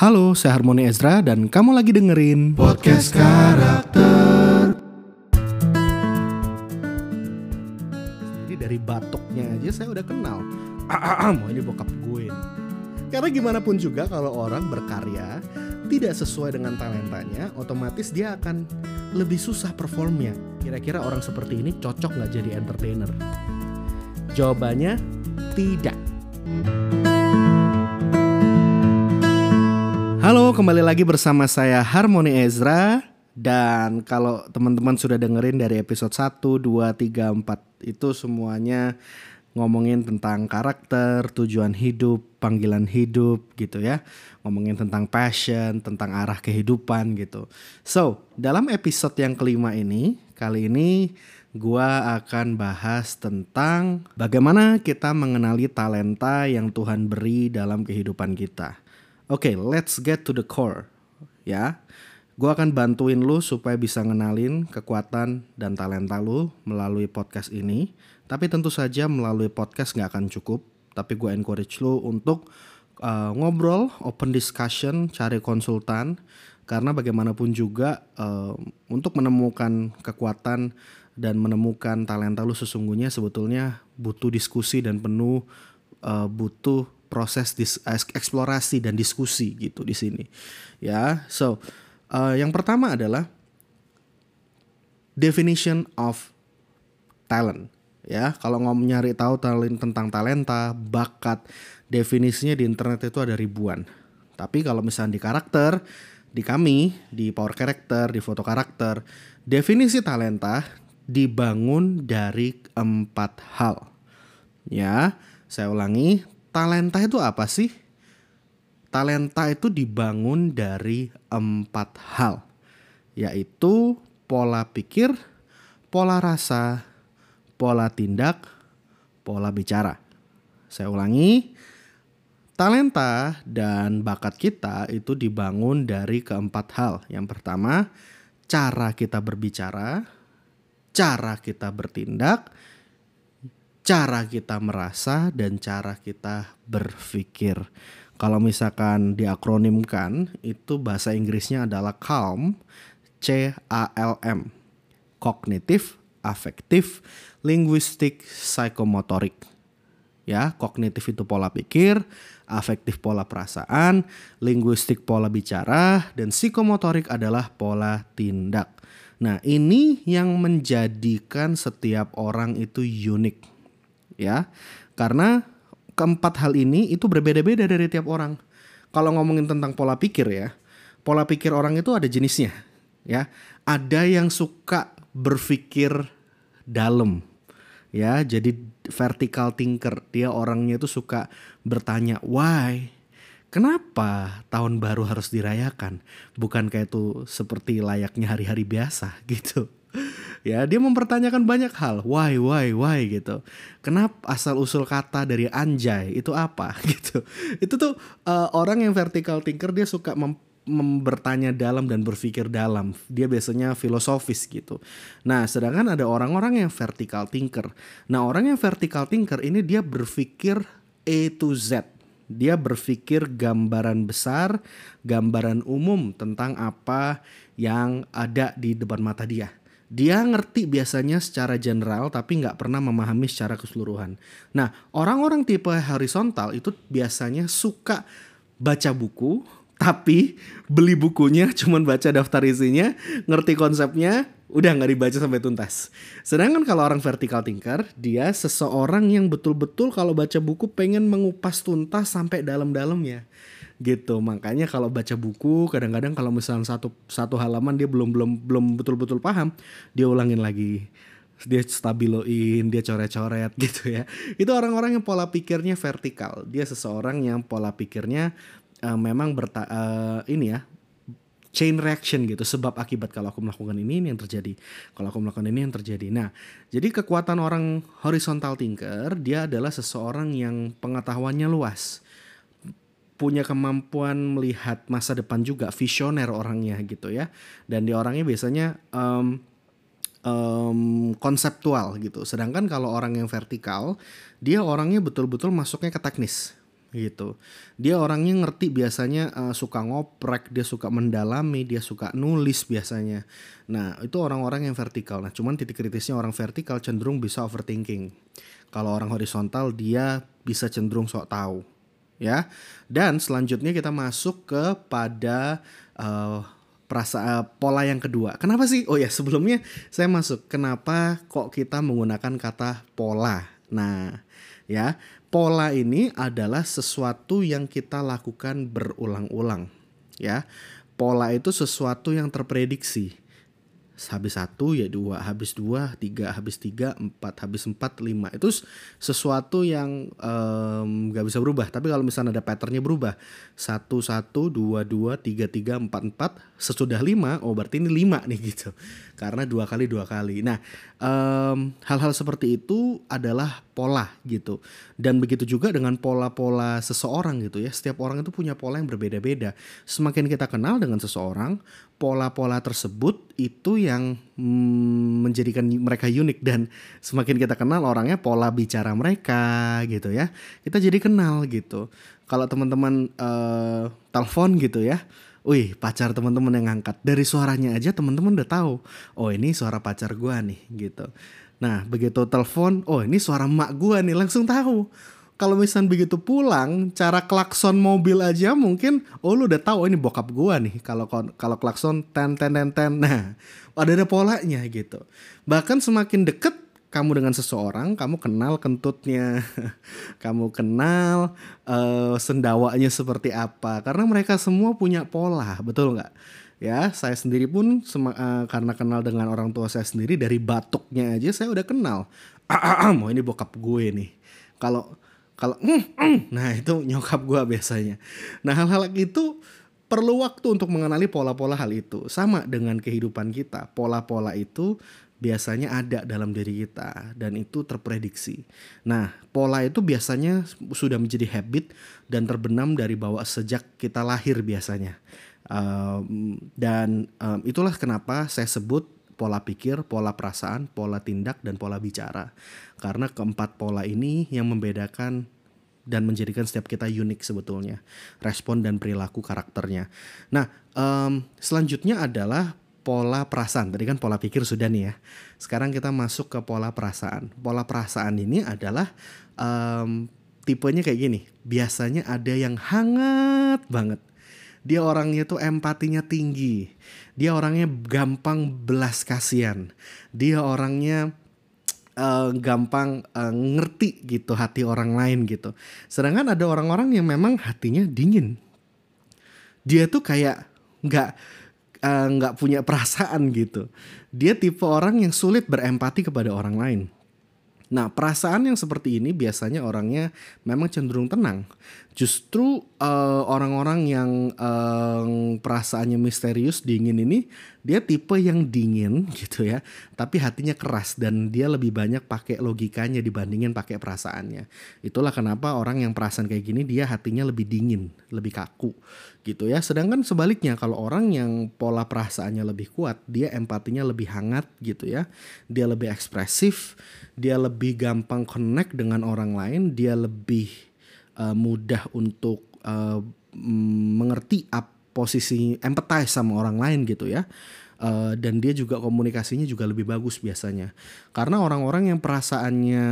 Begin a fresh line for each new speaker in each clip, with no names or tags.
Halo, saya Harmoni Ezra dan kamu lagi dengerin
Podcast Karakter.
Jadi dari batuknya aja saya udah kenal. Mau ini bokap gue. Karena gimana pun juga kalau orang berkarya tidak sesuai dengan talentanya, otomatis dia akan lebih susah performnya. Kira-kira orang seperti ini cocok nggak jadi entertainer? Jawabannya tidak. Halo, kembali lagi bersama saya Harmoni Ezra dan kalau teman-teman sudah dengerin dari episode 1, 2, 3, 4 itu semuanya ngomongin tentang karakter, tujuan hidup, panggilan hidup gitu ya. Ngomongin tentang passion, tentang arah kehidupan gitu. So, dalam episode yang kelima ini, kali ini gua akan bahas tentang bagaimana kita mengenali talenta yang Tuhan beri dalam kehidupan kita. Oke, okay, let's get to the core ya. Gue akan bantuin lu supaya bisa ngenalin kekuatan dan talenta lu melalui podcast ini. Tapi tentu saja melalui podcast nggak akan cukup. Tapi gue encourage lu untuk uh, ngobrol, open discussion, cari konsultan. Karena bagaimanapun juga uh, untuk menemukan kekuatan dan menemukan talenta lu sesungguhnya sebetulnya butuh diskusi dan penuh uh, butuh proses dis, eksplorasi dan diskusi gitu di sini. Ya, so uh, yang pertama adalah definition of talent. Ya kalau ngomong nyari tahu talent tentang talenta bakat definisinya di internet itu ada ribuan. Tapi kalau misalnya di karakter di kami di power character di foto karakter definisi talenta dibangun dari empat hal. Ya saya ulangi talenta itu apa sih talenta itu dibangun dari empat hal yaitu pola pikir pola rasa pola tindak, pola bicara. Saya ulangi, talenta dan bakat kita itu dibangun dari keempat hal. Yang pertama, cara kita berbicara, cara kita bertindak, cara kita merasa, dan cara kita berpikir. Kalau misalkan diakronimkan, itu bahasa Inggrisnya adalah CALM, C A L M. Kognitif, afektif, linguistik, psikomotorik. Ya, kognitif itu pola pikir, afektif pola perasaan, linguistik pola bicara, dan psikomotorik adalah pola tindak. Nah, ini yang menjadikan setiap orang itu unik. Ya. Karena keempat hal ini itu berbeda-beda dari tiap orang. Kalau ngomongin tentang pola pikir ya, pola pikir orang itu ada jenisnya, ya. Ada yang suka berpikir dalam ya jadi vertical thinker dia orangnya itu suka bertanya why kenapa tahun baru harus dirayakan bukan kayak itu seperti layaknya hari-hari biasa gitu ya dia mempertanyakan banyak hal why why why gitu kenapa asal usul kata dari anjay itu apa gitu itu tuh uh, orang yang vertical thinker dia suka mem bertanya dalam dan berpikir dalam. Dia biasanya filosofis gitu. Nah, sedangkan ada orang-orang yang vertical thinker. Nah, orang yang vertical thinker ini dia berpikir A to Z. Dia berpikir gambaran besar, gambaran umum tentang apa yang ada di depan mata dia. Dia ngerti biasanya secara general tapi nggak pernah memahami secara keseluruhan. Nah, orang-orang tipe horizontal itu biasanya suka baca buku, tapi beli bukunya cuman baca daftar isinya ngerti konsepnya udah nggak dibaca sampai tuntas sedangkan kalau orang vertical thinker dia seseorang yang betul-betul kalau baca buku pengen mengupas tuntas sampai dalam-dalamnya gitu. Makanya kalau baca buku kadang-kadang kalau misalnya satu satu halaman dia belum belum belum betul-betul paham dia ulangin lagi. Dia stabiloin, dia coret-coret gitu ya. Itu orang-orang yang pola pikirnya vertikal. Dia seseorang yang pola pikirnya uh, memang berta uh, ini ya chain reaction gitu. Sebab akibat kalau aku melakukan ini ini yang terjadi. Kalau aku melakukan ini yang terjadi. Nah jadi kekuatan orang horizontal thinker dia adalah seseorang yang pengetahuannya luas punya kemampuan melihat masa depan juga visioner orangnya gitu ya dan di orangnya biasanya um, um, konseptual gitu sedangkan kalau orang yang vertikal dia orangnya betul-betul masuknya ke teknis gitu. Dia orangnya ngerti biasanya uh, suka ngoprek, dia suka mendalami, dia suka nulis biasanya. Nah, itu orang-orang yang vertikal. Nah, cuman titik kritisnya orang vertikal cenderung bisa overthinking. Kalau orang horizontal dia bisa cenderung sok tahu. Ya. Dan selanjutnya kita masuk kepada uh, perasa uh, pola yang kedua. Kenapa sih? Oh ya, sebelumnya saya masuk. Kenapa kok kita menggunakan kata pola? Nah, ya pola ini adalah sesuatu yang kita lakukan berulang-ulang ya pola itu sesuatu yang terprediksi habis satu ya dua habis dua tiga habis tiga empat habis empat lima. Itu sesuatu yang nggak um, bisa berubah. Tapi kalau misalnya ada patternnya berubah satu satu dua dua tiga tiga empat empat sesudah lima oh berarti ini lima nih gitu. Karena dua kali dua kali. Nah hal hal-hal seperti itu adalah pola gitu. Dan begitu juga dengan pola-pola seseorang gitu ya. Setiap orang itu punya pola yang berbeda-beda. Semakin kita kenal dengan seseorang pola-pola tersebut itu yang mm, menjadikan mereka unik. Dan semakin kita kenal orangnya pola bicara mereka gitu ya. Kita jadi kenal gitu. Kalau teman-teman uh, telepon gitu ya Wih pacar teman-teman yang ngangkat. Dari suaranya aja teman-teman udah tahu oh ini suara pacar gua nih gitu nah begitu telepon oh ini suara mak gua nih langsung tahu. Kalau misalnya begitu pulang cara klakson mobil aja mungkin oh lu udah tahu oh, ini bokap gua nih. Kalau kalau klakson ten ten ten ten. Nah ada ada polanya gitu. Bahkan semakin deket kamu dengan seseorang, kamu kenal kentutnya, kamu kenal uh, sendawanya seperti apa, karena mereka semua punya pola, betul nggak? Ya, saya sendiri pun uh, karena kenal dengan orang tua saya sendiri dari batuknya aja saya udah kenal. Mau ini bokap gue nih. Kalau kalau mm, mm, nah itu nyokap gue biasanya. Nah hal-hal itu perlu waktu untuk mengenali pola-pola hal itu. Sama dengan kehidupan kita, pola-pola itu biasanya ada dalam diri kita dan itu terprediksi. Nah, pola itu biasanya sudah menjadi habit dan terbenam dari bawah sejak kita lahir biasanya. Um, dan um, itulah kenapa saya sebut pola pikir, pola perasaan, pola tindak, dan pola bicara. Karena keempat pola ini yang membedakan dan menjadikan setiap kita unik sebetulnya. Respon dan perilaku karakternya. Nah, um, selanjutnya adalah pola perasaan. Tadi kan pola pikir sudah nih ya. Sekarang kita masuk ke pola perasaan. Pola perasaan ini adalah um, tipenya kayak gini. Biasanya ada yang hangat banget dia orangnya tuh empatinya tinggi. Dia orangnya gampang belas kasihan. Dia orangnya uh, gampang uh, ngerti gitu hati orang lain gitu. Sedangkan ada orang-orang yang memang hatinya dingin. Dia tuh kayak nggak eh, nggak uh, punya perasaan gitu. Dia tipe orang yang sulit berempati kepada orang lain. Nah, perasaan yang seperti ini biasanya orangnya memang cenderung tenang. Justru uh, orang-orang yang uh, perasaannya misterius, dingin ini, dia tipe yang dingin gitu ya, tapi hatinya keras dan dia lebih banyak pakai logikanya dibandingin pakai perasaannya. Itulah kenapa orang yang perasaan kayak gini dia hatinya lebih dingin, lebih kaku gitu ya. Sedangkan sebaliknya kalau orang yang pola perasaannya lebih kuat, dia empatinya lebih hangat gitu ya. Dia lebih ekspresif, dia lebih gampang connect dengan orang lain, dia lebih uh, mudah untuk uh, mengerti up posisi empathize sama orang lain gitu ya. Uh, dan dia juga komunikasinya juga lebih bagus biasanya. Karena orang-orang yang perasaannya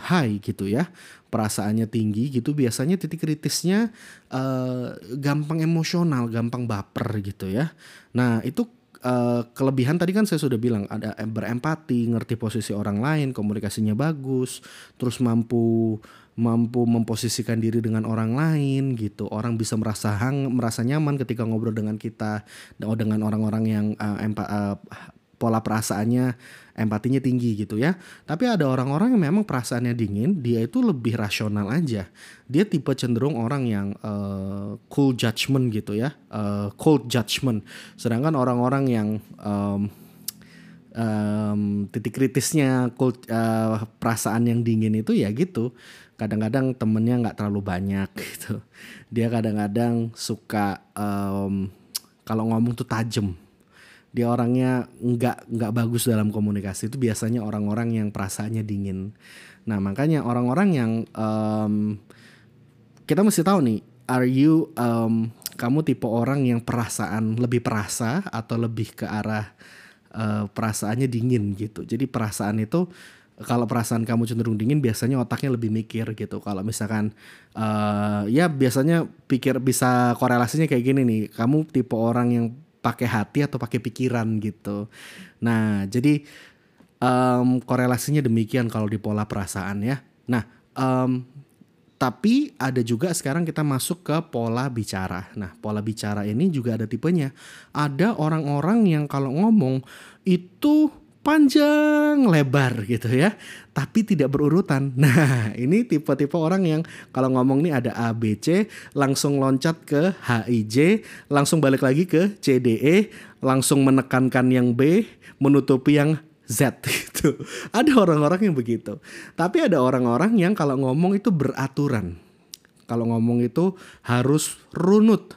high gitu ya perasaannya tinggi gitu biasanya titik kritisnya uh, gampang emosional gampang baper gitu ya. Nah itu uh, kelebihan tadi kan saya sudah bilang ada berempati, ngerti posisi orang lain, komunikasinya bagus, terus mampu mampu memposisikan diri dengan orang lain gitu. Orang bisa merasa hang, merasa nyaman ketika ngobrol dengan kita, dengan orang-orang yang uh, empa, uh, pola perasaannya empatinya tinggi gitu ya. Tapi ada orang-orang yang memang perasaannya dingin, dia itu lebih rasional aja. Dia tipe cenderung orang yang uh, cool judgment gitu ya, uh, cold judgment. Sedangkan orang-orang yang um, um, titik kritisnya cool, uh, perasaan yang dingin itu ya gitu. Kadang-kadang temennya nggak terlalu banyak gitu. Dia kadang-kadang suka um, kalau ngomong tuh tajem dia orangnya nggak nggak bagus dalam komunikasi itu biasanya orang-orang yang perasaannya dingin. Nah makanya orang-orang yang um, kita mesti tahu nih, are you um, kamu tipe orang yang perasaan lebih perasa atau lebih ke arah uh, perasaannya dingin gitu. Jadi perasaan itu kalau perasaan kamu cenderung dingin biasanya otaknya lebih mikir gitu kalau misalkan uh, ya biasanya pikir bisa korelasinya kayak gini nih kamu tipe orang yang pakai hati atau pakai pikiran gitu nah jadi um, korelasinya demikian kalau di pola perasaan ya nah um, tapi ada juga sekarang kita masuk ke pola bicara. Nah, pola bicara ini juga ada tipenya. Ada orang-orang yang kalau ngomong itu panjang lebar gitu ya. Tapi tidak berurutan. Nah ini tipe-tipe orang yang kalau ngomong nih ada A B C langsung loncat ke H I J langsung balik lagi ke C D E langsung menekankan yang B menutupi yang Z gitu. Ada orang-orang yang begitu. Tapi ada orang-orang yang kalau ngomong itu beraturan. Kalau ngomong itu harus runut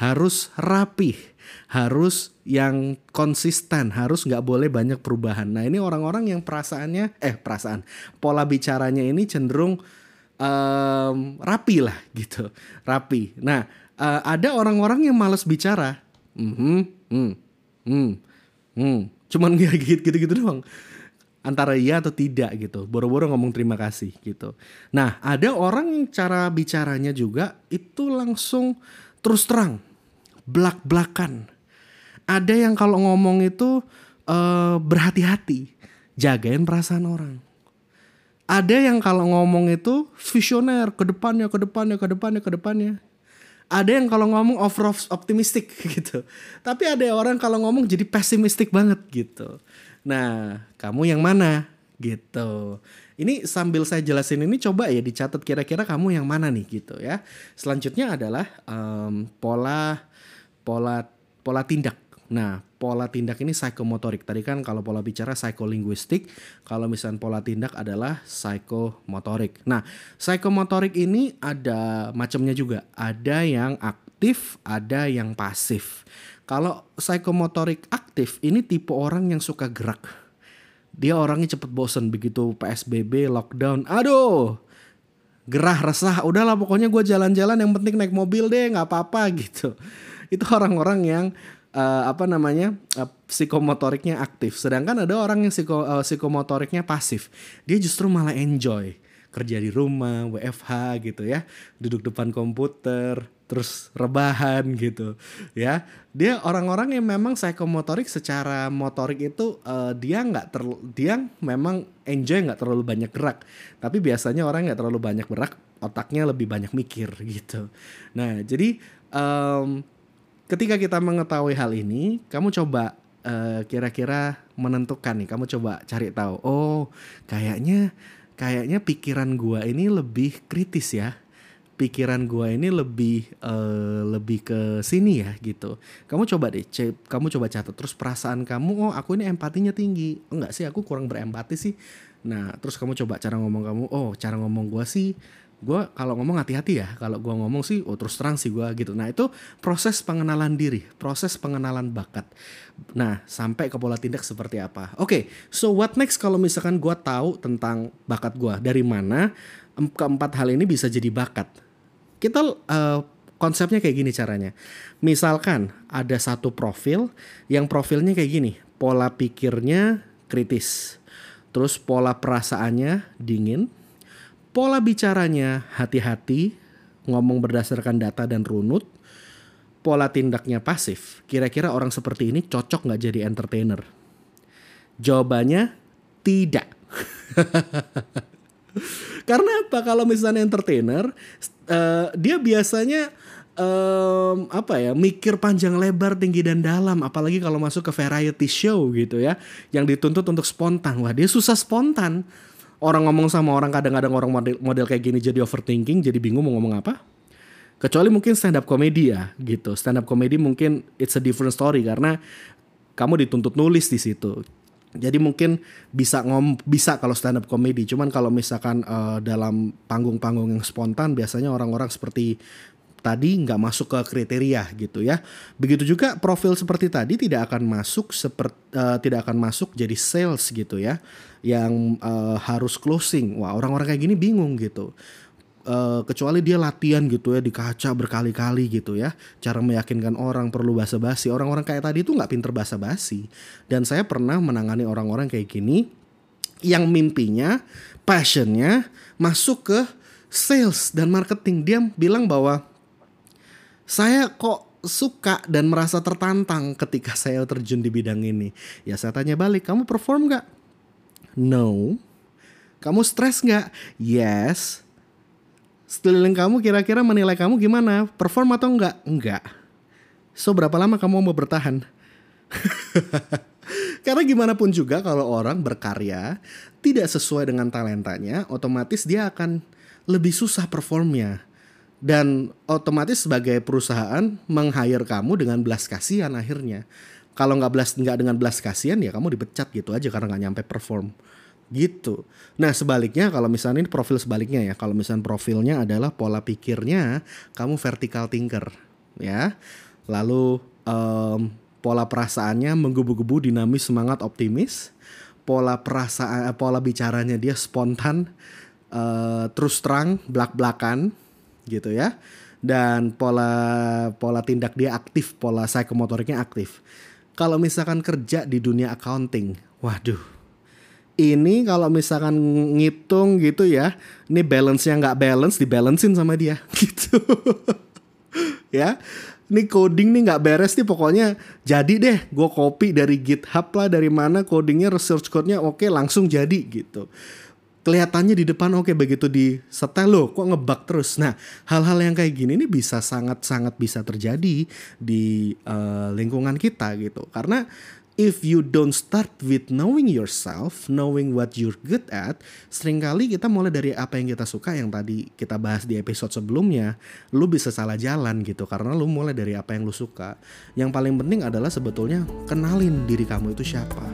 harus rapih harus yang konsisten, harus nggak boleh banyak perubahan. Nah ini orang-orang yang perasaannya, eh perasaan, pola bicaranya ini cenderung um, rapi lah gitu, rapi. Nah uh, ada orang-orang yang males bicara, mm -hmm, mm, mm, mm. cuman gitu-gitu doang antara iya atau tidak gitu. Boro-boro ngomong terima kasih gitu. Nah, ada orang cara bicaranya juga itu langsung terus terang, belak-belakan ada yang kalau ngomong itu uh, berhati-hati, jagain perasaan orang. Ada yang kalau ngomong itu visioner, ke depannya, ke depannya, ke depannya, ke depannya. Ada yang kalau ngomong over optimistik gitu. Tapi ada orang kalau ngomong jadi pesimistik banget gitu. Nah, kamu yang mana? Gitu. Ini sambil saya jelasin ini coba ya dicatat kira-kira kamu yang mana nih gitu ya. Selanjutnya adalah um, pola pola pola tindak Nah, pola tindak ini psikomotorik. Tadi kan kalau pola bicara psikolinguistik, kalau misalnya pola tindak adalah psikomotorik. Nah, psikomotorik ini ada macamnya juga. Ada yang aktif, ada yang pasif. Kalau psikomotorik aktif ini tipe orang yang suka gerak. Dia orangnya cepet bosen begitu PSBB, lockdown. Aduh, gerah resah. Udahlah pokoknya gue jalan-jalan yang penting naik mobil deh, nggak apa-apa gitu. Itu orang-orang yang uh, apa namanya uh, psikomotoriknya aktif. Sedangkan ada orang yang psiko, uh, psikomotoriknya pasif. Dia justru malah enjoy. Kerja di rumah WFH gitu ya. Duduk depan komputer terus rebahan gitu ya. Dia orang-orang yang memang psikomotorik secara motorik itu uh, dia nggak ter dia memang enjoy nggak terlalu banyak gerak. Tapi biasanya orang nggak terlalu banyak gerak otaknya lebih banyak mikir gitu. Nah jadi um, ketika kita mengetahui hal ini, kamu coba eh, kira-kira menentukan nih, kamu coba cari tahu. Oh, kayaknya kayaknya pikiran gua ini lebih kritis ya. Pikiran gua ini lebih uh, lebih ke sini ya gitu. Kamu coba deh, kamu coba catat terus perasaan kamu. Oh, aku ini empatinya tinggi. Enggak sih, aku kurang berempati sih. Nah, terus kamu coba cara ngomong kamu. Oh, cara ngomong gua sih gue kalau ngomong hati-hati ya. Kalau gue ngomong sih oh terus terang sih gue gitu. Nah itu proses pengenalan diri proses pengenalan bakat. Nah sampai ke pola tindak seperti apa? Oke okay, so what next kalau misalkan gue tahu tentang bakat gue dari mana keempat hal ini bisa jadi bakat? Kita uh, konsepnya kayak gini caranya. Misalkan ada satu profil yang profilnya kayak gini. Pola pikirnya kritis. Terus pola perasaannya dingin Pola bicaranya hati-hati, ngomong berdasarkan data dan runut. Pola tindaknya pasif. Kira-kira orang seperti ini cocok nggak jadi entertainer? Jawabannya tidak. Karena apa? Kalau misalnya entertainer, uh, dia biasanya um, apa ya mikir panjang lebar tinggi dan dalam apalagi kalau masuk ke variety show gitu ya yang dituntut untuk spontan wah dia susah spontan orang ngomong sama orang kadang-kadang orang model, model kayak gini jadi overthinking jadi bingung mau ngomong apa. Kecuali mungkin stand up comedy ya gitu. Stand up comedy mungkin it's a different story karena kamu dituntut nulis di situ. Jadi mungkin bisa ngom bisa kalau stand up comedy. Cuman kalau misalkan uh, dalam panggung-panggung yang spontan biasanya orang-orang seperti tadi nggak masuk ke kriteria gitu ya. Begitu juga profil seperti tadi tidak akan masuk seperti uh, eh, tidak akan masuk jadi sales gitu ya, yang uh, harus closing. Wah orang-orang kayak gini bingung gitu. Uh, kecuali dia latihan gitu ya di kaca berkali-kali gitu ya cara meyakinkan orang perlu basa-basi orang-orang kayak tadi itu nggak pinter basa-basi dan saya pernah menangani orang-orang kayak gini yang mimpinya passionnya masuk ke sales dan marketing dia bilang bahwa saya kok suka dan merasa tertantang ketika saya terjun di bidang ini ya saya tanya balik kamu perform nggak no kamu stres nggak yes sekeliling kamu kira-kira menilai kamu gimana? Perform atau enggak? Enggak. So berapa lama kamu mau bertahan? Karena gimana pun juga kalau orang berkarya tidak sesuai dengan talentanya, otomatis dia akan lebih susah performnya. Dan otomatis sebagai perusahaan meng-hire kamu dengan belas kasihan akhirnya. Kalau nggak belas nggak dengan belas kasihan ya kamu dipecat gitu aja karena nggak nyampe perform. Gitu. Nah sebaliknya kalau misalnya ini profil sebaliknya ya, kalau misalnya profilnya adalah pola pikirnya kamu vertical thinker ya, lalu um, pola perasaannya menggebu-gebu, dinamis, semangat, optimis, pola perasaan, pola bicaranya dia spontan, uh, terus terang, belak-belakan gitu ya, dan pola pola tindak dia aktif, pola psikomotoriknya aktif. Kalau misalkan kerja di dunia accounting, waduh ini kalau misalkan ngitung gitu ya, ini balance-nya nggak balance, dibalancein sama dia gitu. ya, ini coding nih nggak beres nih pokoknya jadi deh gue copy dari GitHub lah dari mana codingnya research code-nya oke langsung jadi gitu kelihatannya di depan oke begitu di setel loh kok ngebug terus nah hal-hal yang kayak gini ini bisa sangat-sangat bisa terjadi di uh, lingkungan kita gitu karena if you don't start with knowing yourself, knowing what you're good at, sering kali kita mulai dari apa yang kita suka yang tadi kita bahas di episode sebelumnya, lu bisa salah jalan gitu karena lu mulai dari apa yang lu suka. Yang paling penting adalah sebetulnya kenalin diri kamu itu siapa,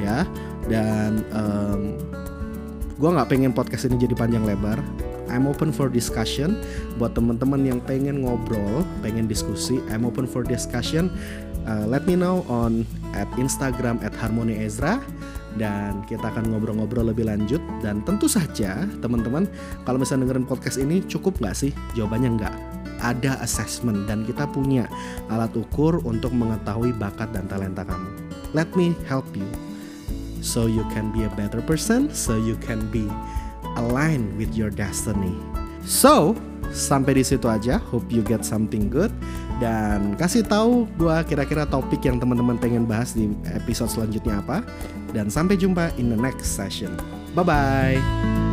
ya. Dan um, gue nggak pengen podcast ini jadi panjang lebar. I'm open for discussion. Buat teman-teman yang pengen ngobrol, pengen diskusi. I'm open for discussion. Uh, let me know on at Instagram at Harmony Ezra. Dan kita akan ngobrol-ngobrol lebih lanjut. Dan tentu saja teman-teman kalau misalnya dengerin podcast ini cukup nggak sih? Jawabannya nggak. Ada assessment dan kita punya alat ukur untuk mengetahui bakat dan talenta kamu. Let me help you so you can be a better person so you can be aligned with your destiny so sampai di situ aja hope you get something good dan kasih tahu gue kira-kira topik yang teman-teman pengen bahas di episode selanjutnya apa. Dan sampai jumpa in the next session. Bye bye.